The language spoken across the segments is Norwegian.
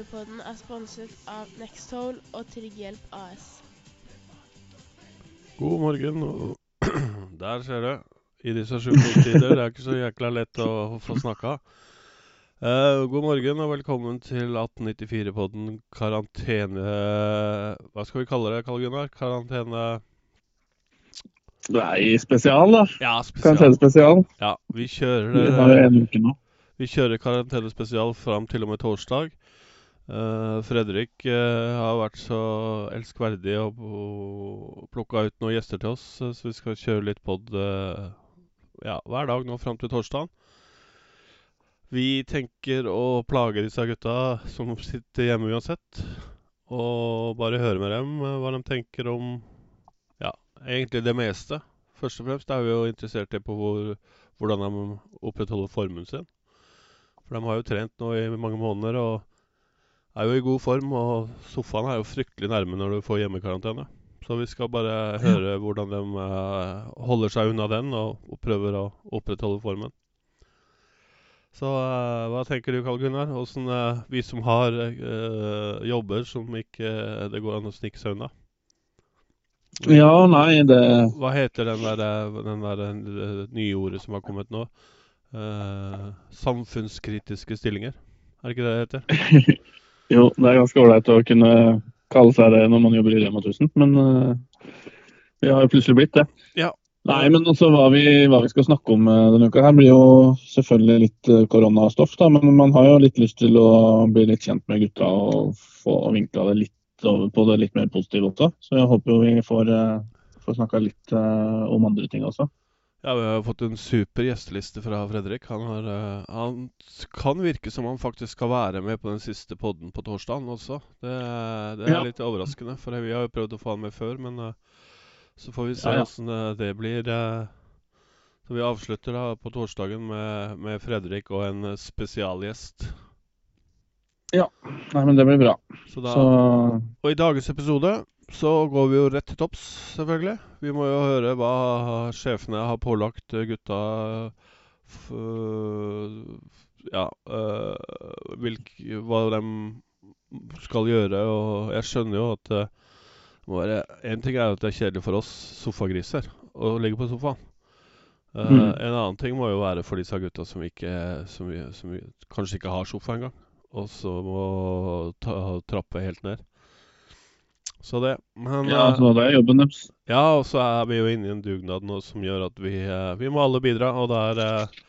1894-podden er sponset av Nexthole og Trygghjelp AS. God morgen. og Der ser du. I disse sjukdomstider. Det er ikke så jækla lett å få snakka. Uh, god morgen og velkommen til 1894-podden karantene... Hva skal vi kalle det, Karl Gunnar? Karantene... Nei, spesial, da. Ja, spesial. Karantene-spesial. Ja, vi Vi kjører har eh. Vi kjører karantenespesial fram til og med torsdag. Eh, Fredrik eh, har vært så elskverdig og, og plukka ut noen gjester til oss, eh, så vi skal kjøre litt pod ja, hver dag nå fram til torsdag. Vi tenker å plage disse gutta som sitter hjemme uansett, og bare høre med dem hva de tenker om ja, egentlig det meste. Først og fremst er vi jo interessert i på hvor, hvordan de opprettholder formen sin. For de har jo trent nå i mange måneder og er jo i god form. Og sofaen er jo fryktelig nærme når du får hjemmekarantene. Så vi skal bare høre hvordan de uh, holder seg unna den og, og prøver å opprettholde formen. Så uh, hva tenker du, Karl Gunnar? Åssen uh, vi som har eh, jobber som ikke det går an å snike seg unna? Ja, nei, det Hva heter den der, eh, den der eh, nye ordet som har kommet nå? Eh, samfunnskritiske stillinger. Er det ikke det det heter? Jo, det er ganske ålreit å kunne kalle seg det når man jobber i Rema 1000, men uh, vi har jo plutselig blitt det. Ja. Nei, men altså, hva vi, hva vi skal snakke om eh, denne uka her, blir jo selvfølgelig litt eh, koronastoff, da. Men man har jo litt lyst til å bli litt kjent med gutta og få vinkla det litt over på det litt mer positive også. Så jeg håper jo vi får, får snakka litt uh, om andre ting også. Ja, vi har fått en super gjesteliste fra Fredrik. Han, har, uh, han kan virke som han faktisk skal være med på den siste podden på torsdagen også. Det, det er Ja. litt overraskende, for vi har jo prøvd å få han med før. Men uh, så får vi se Ja, ja. det, det blir. Uh, Så vi avslutter da på torsdagen med, med Fredrik og en spesialgjest. Ja. Nei, men det blir bra. Så da, Så Og i dagens episode så går vi jo rett til topps, selvfølgelig. Vi må jo høre hva sjefene har pålagt gutta Ja, øh, hvilk, hva de skal gjøre. Og jeg skjønner jo at eh, det må være En ting er at det er kjedelig for oss sofagriser å ligge på sofaen. Eh, Mm. En annen ting må jo være for disse gutta som, ikke, som, som kanskje ikke har sofa engang. Og så må ta, trappe helt ned. Så det. Men ja, eh, så det er jobben deres. ja, og så er vi jo inne i en dugnad nå som gjør at vi, eh, vi må alle bidra. Og det er eh,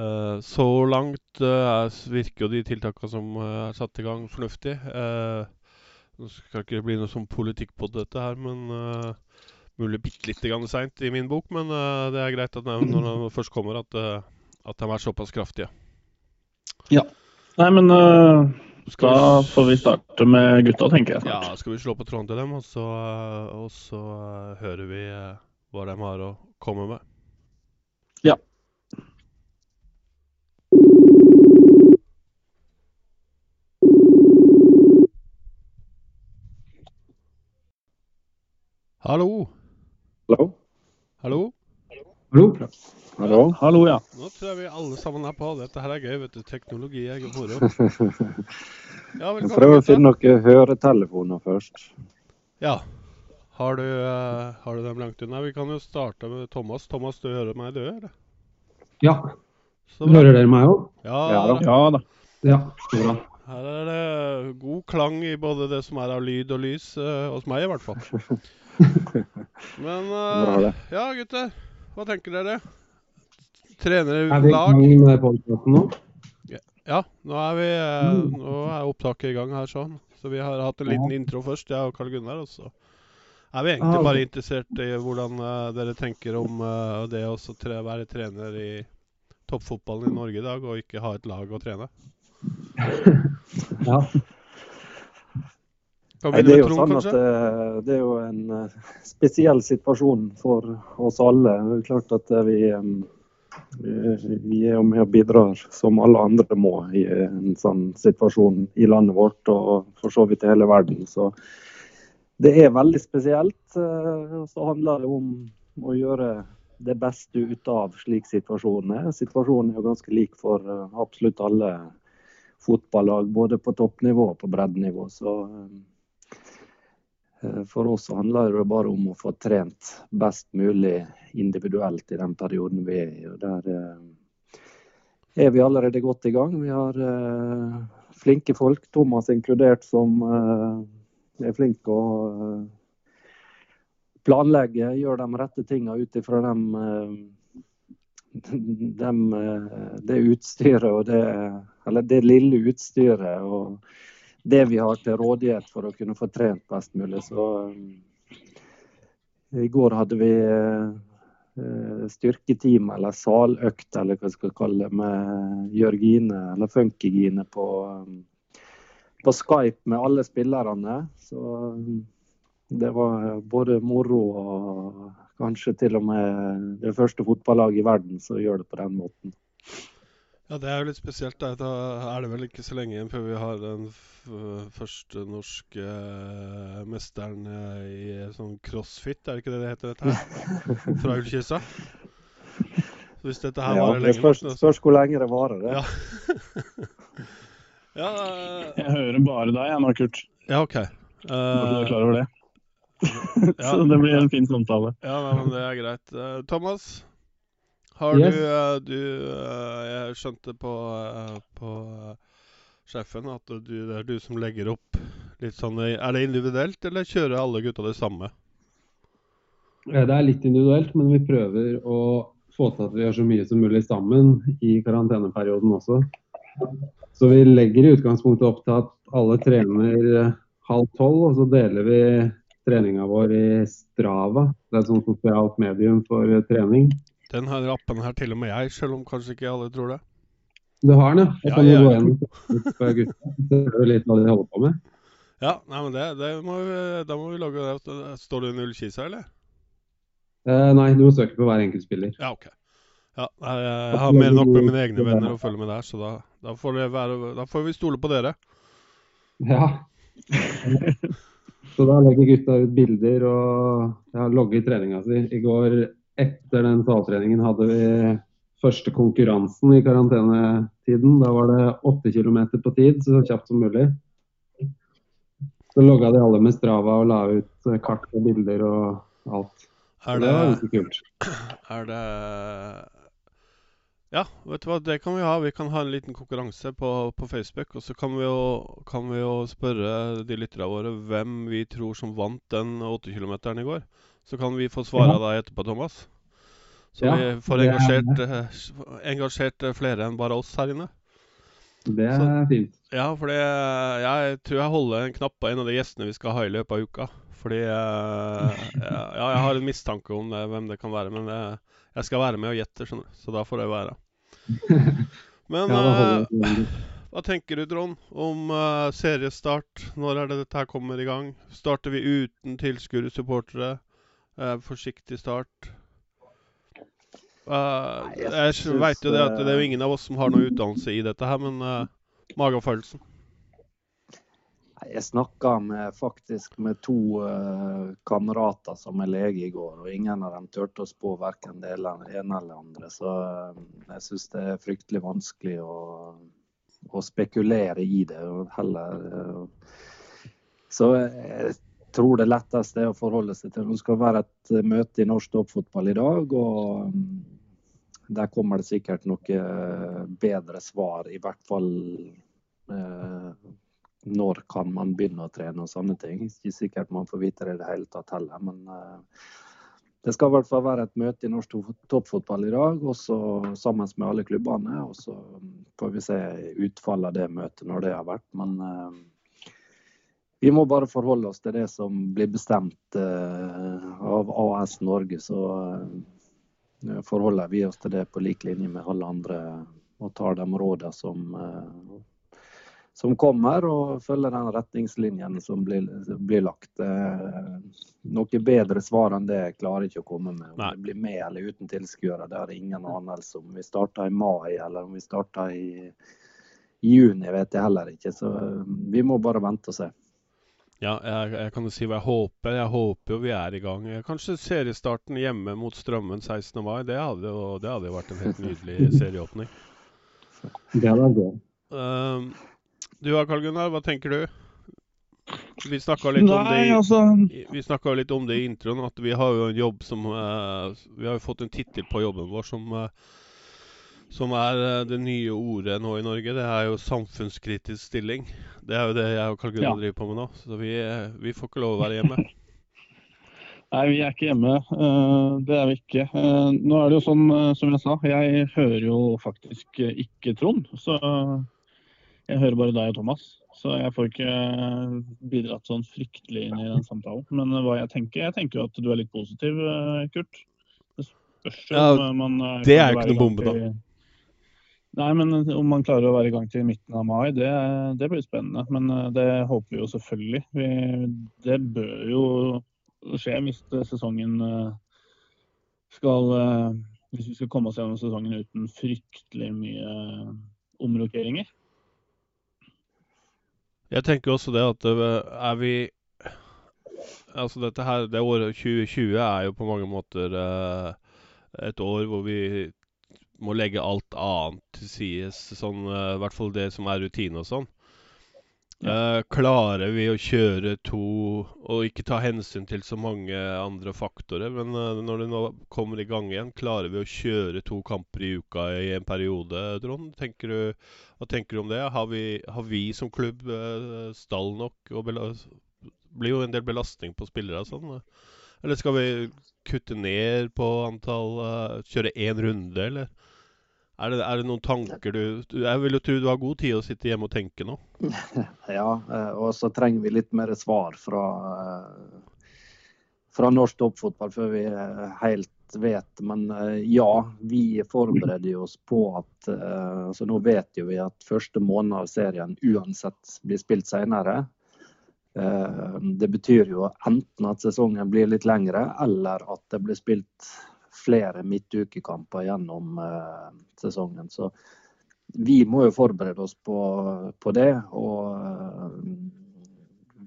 eh, Så langt eh, er- virker jo de tiltakene som eh, er satt i gang, fornuftig. Eh, Nå skal ikke bli noe sånn politikk på dette her, men eh, mulig bitte lite grann seint i min bok. Men uh, det er greit at de, når de først kommer, at, uh, at de er såpass kraftige. Ja. Nei, men eh, Skal da vi, får vi starte med gutta, tenker jeg. snart. ja, skal vi slå på tråden til dem, og så, og så eh, hører vi eh, hva de har å komme med. Ja. Hallo. Hallo? Hallo. Hallo? Hallo? Hallo, ja. Nå tror jeg vi alle sammen er på. Dette her er gøy, vet du. Teknologi er moro. Ja, Vi prøver å finne noen høretelefoner først. Ja. Har du, uh, har du dem langt unna? Vi kan jo starte med Thomas. Thomas, du hører meg, du, eller? Ja, Så bra. hører dere meg òg? Ja, Ja da. Ja da. Ja, så bra. her er det god klang i både det som er av lyd og lys, uh, hos meg i hvert fall. Men Bra, eh, ja, gutter. Hva tenker dere? Trener Er vi i lag? gang med podkasten nå? Ja, nå er vi eh, Mm. Nå er opptaket i gang her sånn. Så vi har hatt en liten intro først, jeg og Karl Gunnar. Og så er vi egentlig Ah, bare interessert i hvordan eh, dere tenker om eh, det å tre, være trener i toppfotballen i Norge i dag, og ikke ha et lag å trene. Ja. Nei, det er jo sånn at eh, det er jo en eh, spesiell situasjon for oss alle. Det er klart at eh, vi, vi- er jo med og bidrar som alle andre må i en sånn situasjon i landet vårt og for så vidt i hele verden. Så det er veldig spesielt. og Så handler det om å gjøre det beste ut av slik situasjonen er. Situasjonen er jo ganske lik for absolutt alle fotballag, både på toppnivå og på breddenivå. Så for oss handler det bare om å få trent best mulig individuelt i den perioden vi er i. og Der eh, er vi allerede godt i gang. Vi har eh, flinke folk, Thomas inkludert, som er flinke å planlegge, gjøre de rette tingene ut ifra dem, det utstyret og det Eller det lille utstyret og det vi har til rådighet for å kunne få trent best mulig. Så i går hadde vi styrketeam eller saløkt, eller hva skal kalle det, med Jørgine eller Funkygine på på Skype med alle spillerne. Så det var både moro og kanskje til og med det første fotballaget i verden som gjør det på den måten. Ja, det er jo litt spesielt. Da. da er det vel ikke så lenge igjen før vi har den første norske uh, mesteren uh, i sånn crossfit, er det ikke det det heter dette her? Fra Ullkisa? Hvis dette her ja, varer lenge Det spørs, spørs hvor lenge det varer. Det. Ja. Ja, uh, Jeg hører bare deg jeg nå, Kurt. ja OK. Bare så du er Uh, klar over det. ja. så det blir en fin samtale. ja, men det er greit. Uh, Thomas, har Yes. du, uh, du uh, Jeg skjønte på, uh, på sjefen at du, det er du som legger opp litt sånn Er det individuelt, eller kjører alle gutta det samme? Eh, Det er litt individuelt, men vi prøver å få til at vi gjør så mye som mulig sammen i karanteneperioden også. Så vi legger i utgangspunktet opp til at alle trener eh, halv tolv, og så deler vi treninga vår i Strava. Det er et sånt sosialt medium for eh, trening. Den her appen her til og med jeg, selv om kanskje ikke alle tror det. Du har den, ja? Jeg kan jo ja, gå ja. gjennom du litt hva de holder på med. Ja, nei, men det, det må vi, da må vi lage det. Står det Nullkisa, eller? Eh, nei, du må søke på hver enkelt spiller. Ja, OK. Ja, jeg har mer enn nok med mine egne venner å følge med der, så da, da, får, det være, da får vi stole på dere. Ja. Så da legger gutta ut bilder og ja, logger treninga si. I går etter den saltreningen hadde vi første konkurransen i karantenetiden. Da var det åtte kilometer på tid, så kjapt som mulig. Så logga de alle med Strava og la ut eh, kart og bilder og alt. Er det var ganske kult. er det Ja, vet du hva, det kan vi ha. Vi kan ha en liten konkurranse på, på Facebook. Og så kan vi, jo, kan vi jo spørre de lytterne våre hvem vi tror som vant den 8-kilometeren i går. Så kan vi få svare deg etterpå, Thomas. Så Ja, vi får er- engasjert, eh, engasjert eh, flere enn bare oss her inne. Det er fint. Ja, eh, jeg tror jeg holder en knapp på en av de gjestene vi skal ha i løpet av uka. Fordi eh, ja, ja, jeg har en mistanke om det, hvem det kan være, men eh, jeg skal være med og gjette, skjønner du. Så da får det være. Men Ja, eh, hva tenker du, Trond, om eh, seriestart? Når er det dette her kommer i gang? Starter vi uten tilskuere, supportere? Eh, forsiktig start? Uh, jeg jeg synes, veit jo det at det er jo eh, ingen av oss som har noe utdannelse i dette her, men uh, magefølelsen. Jeg snakka faktisk med to uh, kamerater som er lege i går, og ingen av dem turte å spå verken det ene eller det andre. Så jeg syns det er fryktelig vanskelig å, å spekulere i det. og heller... så jeg tror det letteste er å forholde seg til Det skal være et eh, møte i norsk toppfotball i dag. og mm, Der kommer det sikkert noe eh, bedre svar, i hvert fall eh, når kan man begynne å trene og sånne ting. Ikke sikkert man får vite det i det hele tatt heller, men eh, det skal i hvert fall være et møte i norsk toppfotball i dag, også sammen med alle klubbene. og Så får vi se utfallet av det møtet når det har vært. Men eh, vi må bare forholde oss til det som blir bestemt eh, av AS Norge. Så eh, forholder vi oss til det på lik linje med alle andre og tar de rådene som eh, som kommer, og følger den retningslinjen som blir, blir lagt. Noe bedre svar enn det klarer jeg ikke å komme med. Om det blir med eller uten tilskuere, det har jeg ingen anelse om. Vi starter i mai eller om vi starter i, juni, vet jeg heller ikke. Så vi må bare vente og se. Ja, jeg, jeg kan jo si hva jeg håper. Jeg håper jo vi er i gang. Kanskje seriestarten hjemme mot Strømmen 16. mai. Det hadde jo det hadde jo vært en helt nydelig serieåpning. Det hadde vært gøy. Ehm, Du da, Karl Gunnar, hva tenker du? Vi snakka litt, altså litt om det i introen, at vi har jo en jobb som uh, Vi har jo fått en tittel på jobben vår som, eh, som er eh, det nye ordet nå i Norge. Det er jo samfunnskritisk stilling. Det er jo det jeg og Karl Gunnar Ja. driver på med nå. Så vi, eh, vi får ikke lov å være hjemme. Nei, vi er ikke hjemme. Eh, Det er vi ikke. Nå er det jo sånn, som jeg sa, jeg hører jo faktisk ikke Trond. Så jeg hører bare deg og Thomas. Så jeg får ikke bidratt sånn fryktelig inn i den samtalen. Men hva jeg tenker, jeg tenker jo at du er litt positiv, Kurt. Det spørs jo Ja, om man det er jo ikke noe bombe, til- Nei, men om man klarer å være i gang til midten av mai, det, det blir spennende. Men eh, det håper vi jo selvfølgelig. Vi, det bør jo skje hvis eh, sesongen eh, skal Hvis vi skal komme oss gjennom sesongen uten fryktelig mye omrokeringer. Jeg tenker også det at er vi Altså dette her, det året 2020 er jo på mange måter et år hvor vi må legge alt annet til side, Sånn, eh, I hvert fall det som er rutine og sånn. Eh, klarer vi å kjøre to og ikke ta hensyn til så mange andre faktorer? Men eh, når det nå kommer i gang igjen, klarer vi å kjøre to kamper i uka i en periode, Trond? Tenker du, hva tenker du om det? Har vi, har vi som klubb stall nok? Og blir jo en del belastning på spillere og sånn. Eller skal vi kutte ned på antall uh, Kjøre én runde, eller? Er det, er det noen tanker du, Jeg vil jo tro du har god tid å sitte hjemme og tenke nå. Ja, eh, og så trenger vi litt mer svar fra, eh, fra norsk toppfotball før vi helt vet. Men ja, vi forbereder oss på at så altså Nå vet jo vi at første måned av serien uansett blir spilt senere. Eh, Det betyr jo enten at sesongen blir litt lengre, eller at det blir spilt flere midtukekamper gjennom eh, sesongen. Så vi må jo forberede oss på, på det. Og eh,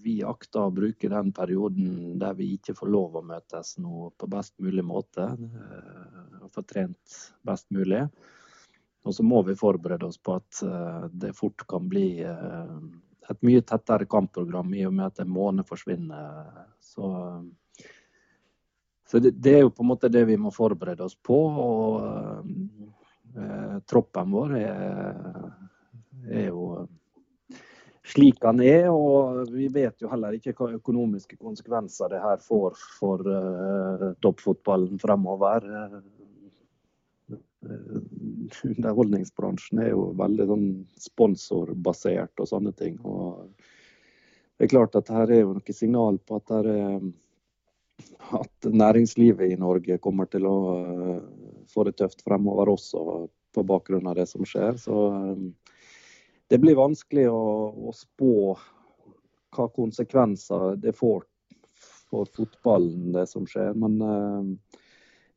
vi akter å bruke den perioden der vi ikke får lov å møtes nå på best mulig måte. Og få trent best mulig. Og så må vi forberede oss på at det fort kan bli et mye tettere kampprogram i og med at en måned forsvinner. Så, så det, det er jo på en måte det vi må forberede oss på. Og eh, troppen vår er, er jo slik han er, og vi vet jo heller ikke hva økonomiske konsekvenser det her får for uh, toppfotballen fremover. Uh, underholdningsbransjen er jo veldig sånn sponsorbasert og sånne ting. og det er klart at her er jo noe signal på at, er, at næringslivet i Norge kommer til å uh, få det tøft fremover også, på bakgrunn av det som skjer. Så det blir vanskelig å, å spå hva konsekvenser det får for fotballen, det som skjer. Men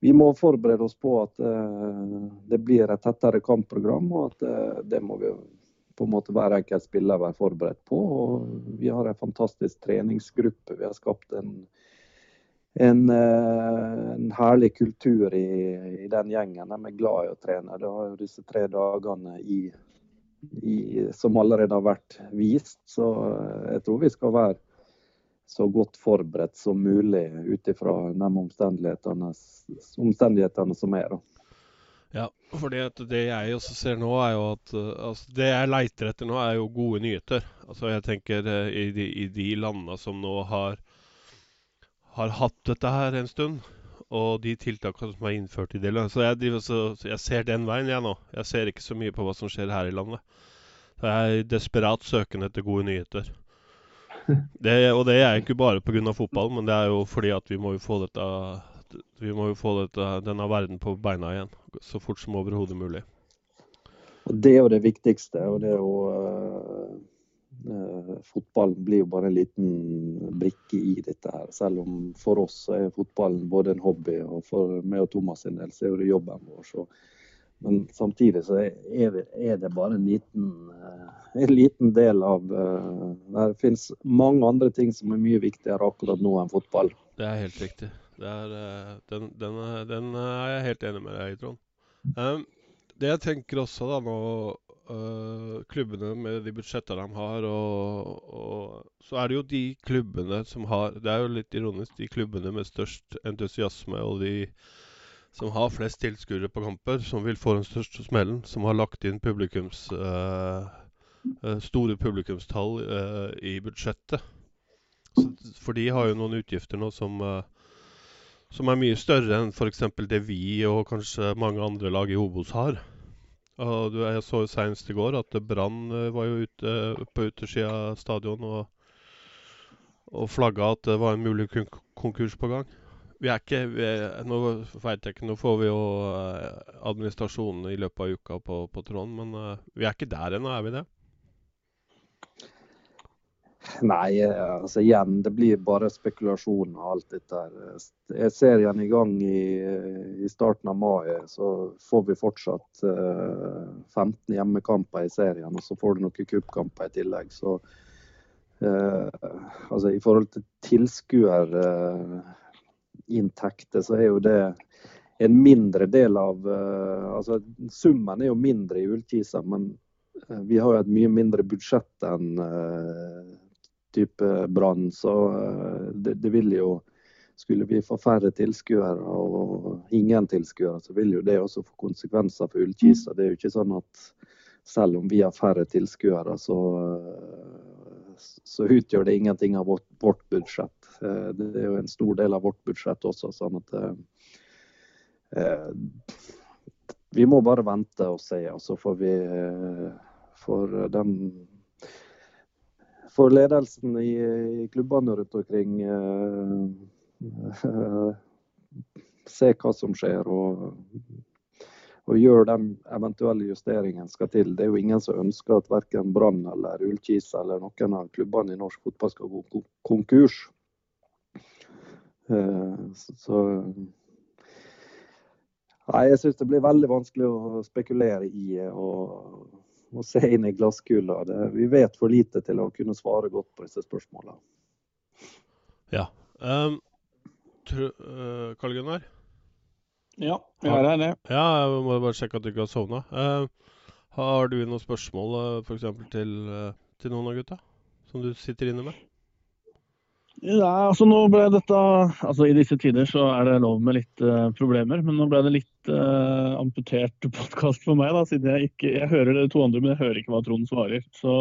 vi må forberede oss på at uh, det blir et tettere kampprogram, og at uh, det må vi på en måte hver enkelt spiller være forberedt på. Og vi har en fantastisk treningsgruppe. Vi har skapt en, en, en herlig kultur i, i, den gjengen. De er glad i å trene. Det har jo disse tre dagene i i, som allerede har vært vist. Så jeg tror vi skal være så godt forberedt som mulig ut ifra de omstendighetene, omstendighetene, som er. Ja, for det jeg også ser nå, er jo at altså, Det jeg leiter etter nå, er jo gode nyheter. Altså jeg tenker i de, i de landene som nå har, har hatt dette her en stund, og de tiltakene som er innført i det landet. Så jeg, så, jeg ser den veien, jeg nå. Jeg ser ikke så mye på hva som skjer her i landet. Så jeg er desperat søkende etter gode nyheter. Det, og det er ikke bare pga. fotballen, men det er jo fordi at vi må jo få dette vi må jo få dette, denne verden på beina igjen så fort som overhodet mulig. Og Det er jo det viktigste. og det er jo uh, Fotballen blir jo bare en liten brikke i dette. her, Selv om for oss er fotballen både en hobby, og for meg og Thomas sin del så er det jobben vår. Så. Men samtidig så er, er, det bare en liten, uh, en liten del av uh, Det finnes mange andre ting som er mye viktigere akkurat nå enn fotball. Det er helt riktig. Er, den, den, den, er jeg helt enig med deg i, Trond. Det jeg tenker også da nå klubbene med de budsjettene de har, og, og så er det jo de klubbene som har Det er jo litt ironisk, de klubbene med størst entusiasme og de som har flest tilskuere på kamper, som vil få den største smellen, som har lagt inn publikums øh, øh, store publikumstall øh, i budsjettet. For de har jo noen utgifter nå som som er mye større enn f.eks. det vi og kanskje mange andre lag i Obos har. Og Jeg så senest i går at Brann eh, var jo ute på utersida av stadion og, og flagga at det var en mulig konkurs på gang. Vi er ikke vi er, Nå vet jeg ikke, nå får vi jo eh, administrasjonen i løpet av uka på, på Trond, men uh, vi er ikke der ennå, er vi det? Nei, altså igjen, det blir bare spekulasjon og alt dette. Er serien i gang i, i, starten av mai, så får vi fortsatt uh, 15 hjemmekamper i serien. Og så får du noen cupkamper i tillegg. Så uh, altså i forhold til tilskuer uh, så er jo det en mindre del av Altså summen er jo mindre i Ullkisa, men vi har jo et mye mindre budsjett enn type brann. Så eh, det, det, vil jo Skulle vi få færre tilskuere og ingen tilskuere, så vil jo det også få konsekvenser for Ullkisa. Det er jo ikke sånn at selv om vi har færre tilskuere, så, eh, så utgjør det ingenting av vårt, vårt, budsjett. Eh, det er jo en stor del av vårt budsjett også. sånn at eh, vi må bare vente og se, og så får vi For den for ledelsen i, i klubbene rundt omkring eh, se hva som skjer og, og gjøre de eventuelle justeringene skal til. Det er jo ingen som ønsker at verken Brann eller Ullkisa eller noen av klubbene i norsk fotball skal gå konkurs. Uh, så Nei, jeg syns det blir veldig vanskelig å spekulere i. og og se inn i glasskula. Vi vet for lite til å kunne svare godt på disse spørsmålene. Ja. Um, uh, Karl Gunnar? Ja, jeg er her, det. Ja, jeg må bare sjekke at du ikke har sovna. Uh, har du noen spørsmål uh, f.eks. Til, til noen av gutta som du sitter inne med? Ja, altså nå ble dette altså I disse tider så er det lov med litt uh, problemer, men nå ble det litt uh, amputert podkast for meg. da, siden Jeg ikke, jeg hører dere to andre, men jeg hører ikke hva Trond svarer. Så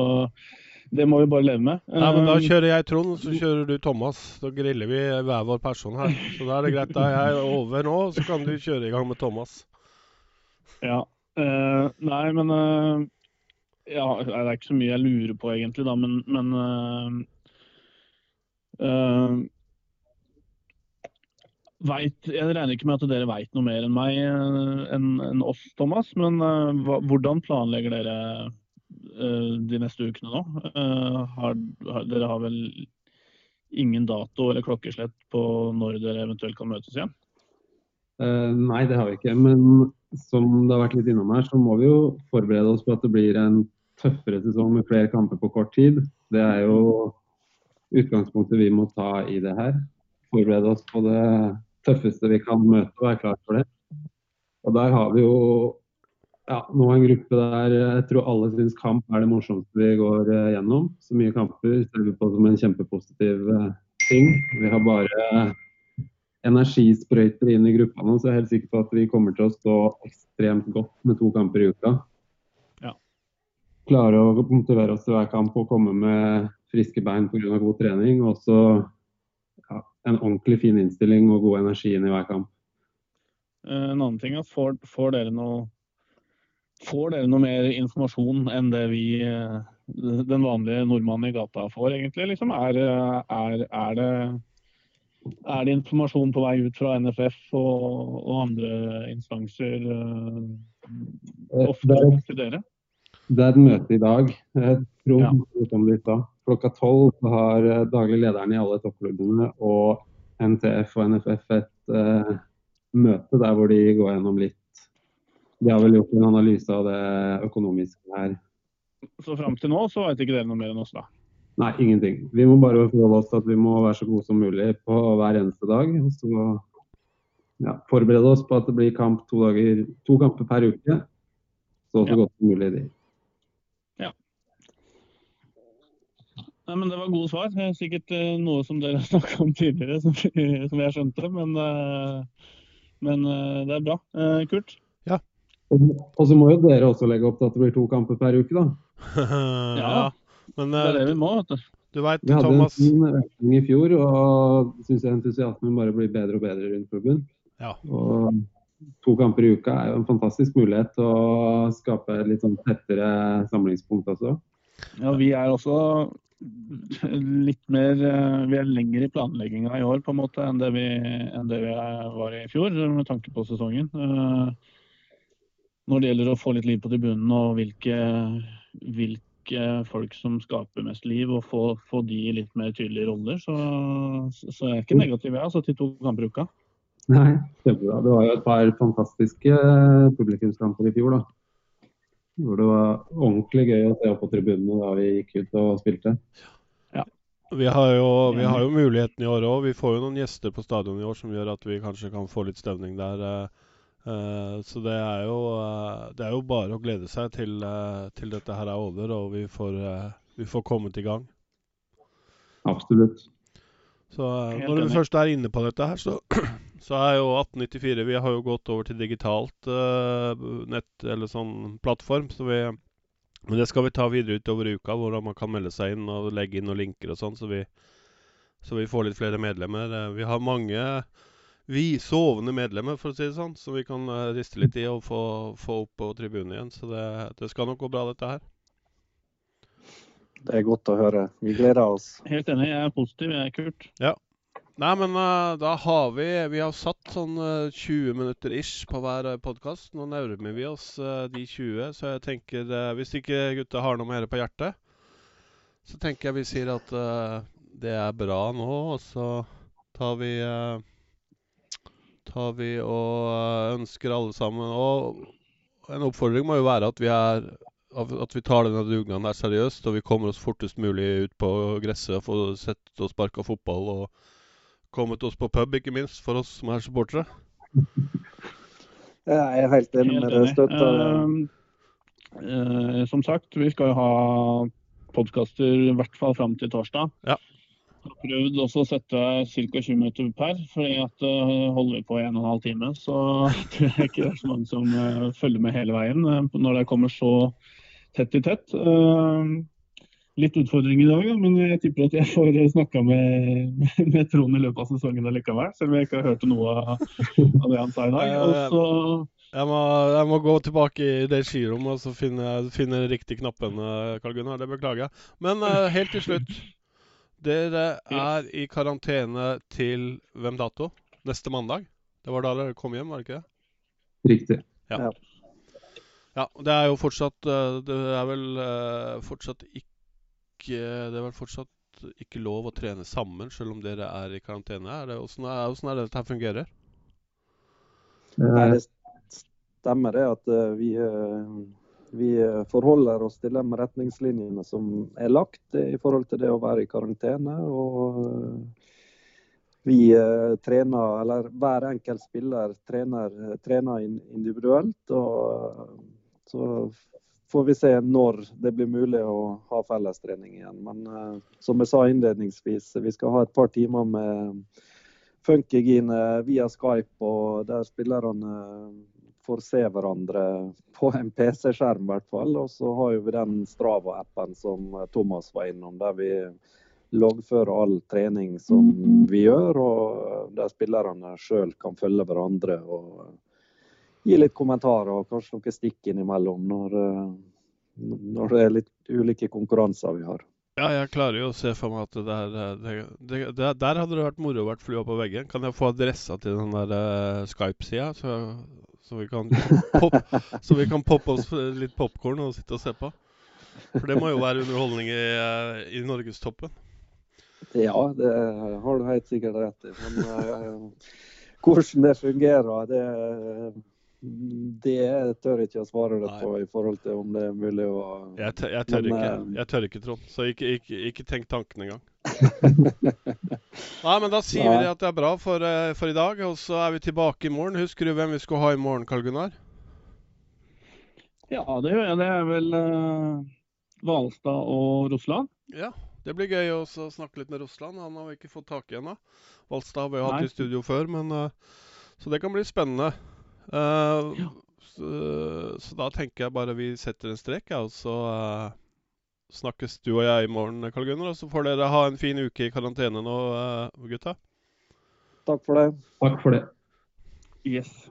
det må vi bare leve med. Ja, men Da eh, kjører jeg Trond, så kjører du Thomas. Da griller vi hver vår person her. Så da er det greit. Da er jeg over nå, så kan du kjøre i gang med Thomas. Ja. Uh, nei, men Ja, det er ikke så mye jeg lurer på egentlig, da, men, men Uh, vet, jeg regner ikke med at dere veit noe mer enn meg uh, enn en oss, Thomas. Men uh, hva, hvordan planlegger dere de neste ukene nå? Har, har, dere har vel ingen dato eller klokkeslett på når dere eventuelt kan møtes igjen? nei, det har vi ikke. Men som det har vært litt innom her, så må vi jo forberede oss på at det blir en tøffere sesong med flere kamper på kort tid. Det er jo utgangspunktet vi må ta i det her. Forberede oss på det tøffeste vi kan møte og være klar for det. Og der har vi jo ja, nå en gruppe der jeg tror alle syns kamp er det morsomste vi går uh, gjennom. Så mye kamper ser vi på som en kjempepositiv uh, ting. Vi har bare energisprøyter inn i gruppa nå, så jeg er helt sikker på at vi kommer til å stå ekstremt godt med to kamper i uka. Klare å motivere oss til hver kamp og komme med friske bein pga. god trening. Og også ja, en ordentlig fin innstilling og god energi inn i hver kamp. Eh, en annen ting er får, får, dere noe Får dere noe mer informasjon enn det vi, eh, den vanlige nordmannen i gata får, egentlig? Liksom? Er, er, er, det, er, det, informasjon på vei ut fra NFF og, og andre instanser uh, ofte til dere? Det er et møte i dag. Trond ja. Klokka tolv har eh, daglig lederen i alle toppklubbene og NTF og NFF et uh, møte der hvor de går gjennom litt De har vel gjort en analyse av det økonomiske her. Så fram til nå så vet ikke dere noe mer enn oss, da? Nei, ingenting. Vi må bare forholde oss til at vi må være så gode som mulig på hver eneste dag. Og så ja, forberede oss på at det blir kamp to, dager, to kamper per uke. Så så ja. godt som mulig. Nei, men Det var gode svar. Er Sikkert eh, noe som dere har snakka om tidligere, som, som jeg skjønte. Men, eh, men eh, det er bra. Kult. Ja. Og så må jo dere også legge opp til at det blir to kamper per uke, da. ja. Men Det er det vi må. vet du. du veit, Vi hadde Thomas en fin økning i fjor, og syns entusiasmen bare blir bedre og bedre rundt klubben. Ja. Og to kamper i uka er jo en fantastisk mulighet til å skape et litt sånn tettere samlingspunkt også. Ja, vi er også litt mer eh, Vi er lenger i planlegginga i år på en måte enn det vi, enn det vi var i fjor, med tanke på sesongen. Eh, Når det gjelder å få litt liv på tribunen og hvilke, hvilke folk som skaper mest liv, og få, få de i litt mer tydelige roller, så, så er jeg ikke negativ jeg, altså, til to kamper i uka. Nei, kjempebra. Det var jo et par fantastiske publikumskamper i fjor, da. Hvor det var ordentlig gøy å se opp på tribunene da vi gikk ut og spilte. Vi har jo, vi har jo muligheten i år òg. Vi får jo noen gjester på stadion i år som gjør at vi kanskje kan få litt stemning der. eh, eh, så det er, jo, eh, det er jo bare å glede seg til, til dette her er over og vi får, vi får kommet i gang. Absolutt. Så når vi først er inne på dette her, så, så er jo 1894 Vi har jo gått over til digitalt uh, nett eller sånn plattform. Så vi, men det skal vi ta videre utover uka, hvordan man kan melde seg inn og legge inn noen linker og sånn, så vi, så vi får litt flere medlemmer. Eh, Vi har mange vi sovende medlemmer, for å si det sånn, som vi kan eh, riste litt i og få, få opp på tribunen igjen. Så det, det skal nok gå bra, dette her. Det er godt å høre. Vi gleder oss. Helt enig, jeg er positiv, jeg er Kurt. Nei, men uh, da har vi Vi har satt sånn uh, 20 minutter ish på hver podkast. Nå nærmer vi oss uh, de 20, så jeg tenker eh, Hvis ikke gutta har noe mer på hjertet, så tenker jeg vi sier at eh, det er bra nå, og så tar vi eh, Tar vi og eh, ønsker alle sammen Og en oppfordring må jo være at vi er at vi tar denne dugnaden der seriøst, og vi kommer oss fortest mulig ut på gresset og får sett og sparka fotball. og kommet oss på pub, ikke minst, for oss som er supportere. Jeg er helt enig med deg. Støtt. Støtter Eh, som sagt, vi skal jo ha podkaster i hvert fall fram til torsdag. Ja. Jeg har prøvd også å sette ca. 20 minutter per, fordi at eh, holder vi på i en og en halv time, så tror jeg ikke det er så mange som eh, følger med hele veien når det kommer så tett i tett. Eh, litt utfordring i dag, da, men jeg tipper at jeg får snakka med, med Trond i løpet av sesongen allikevel, selv om jeg ikke har hørt noe av, av det han sa i dag. Og så Jeg må, jeg må gå tilbake i det skirommet og så finne, finne riktig knappen, eh, Karl Gunnar. Det beklager jeg. Men eh, helt til slutt. Dere er i karantene til hvem dato? Neste mandag? Det var da dere kom hjem, var det ikke det? Riktig. Ja, det er jo fortsatt eh, Det er vel eh, fortsatt ikke Det er vel fortsatt ikke lov å trene sammen selv om dere er i karantene. Er det, hvordan, er, hvordan er det dette fungerer? Nei, Eh, det stemmer det at eh, vi, eh, vi forholder oss til de retningslinjene som er lagt i forhold til det å være i karantene. og vi trener, eller hver enkelt spiller trener, trener individuelt. og Så får vi se når det blir mulig å ha fellestrening igjen. Men eh, som jeg sa innledningsvis, vi skal ha et par timer med Funkygine via Skype, og der spillerne får se hverandre på en PC-skjerm i hvert fall. Og så har vi den Strava-appen som Thomas var innom, der vi loggfører all trening som vi gjør, og der spillerne sjøl kan følge hverandre og gi litt kommentarer og kanskje noen stikk innimellom når, eh, når det er litt ulike konkurranser vi har. Ja, jeg klarer jo å se for meg at det der, det, det, det, Der hadde det vært moro å vært flua på veggen. Kan jeg få adressa til den der eh, Skype-sida, så, så, vi kan pop, så vi kan poppe oss litt popkorn og sitte og se på? For det må jo være underholdning i, eh, i norgestoppen. Ja, det har du helt sikkert rett i. Men uh, hvordan det fungerer, det, det tør ikke å svare deg på i forhold til om det er mulig å Jeg, tør- jeg tør Men, ikke, eh, jeg tør ikke, Trond. Så ikke, ikke, ikke tenk tanken engang. Nei, men da sier vi Nei. vi at det er bra for, eh, for i dag, og så er vi tilbake i morgen. Husker du hvem vi skulle ha i morgen, Karl Gunnar? Ja, det gjør jeg. Det er vel uh, Hvalstad og Russland. Ja, Det blir gøy å snakke litt med Russland. Han har vi ikke fått tak i ennå. Valstad har vi hatt Nei. i studio før, men eh, Så det kan bli spennende. Eh, Ja. så, så da tenker jeg bare vi setter en strek, ja, og så uh, snakkes du og jeg i morgen, Karl Gunnar. Og så får dere ha en fin uke i karantene nå, uh, gutta. Takk for det. Takk for det. Yes.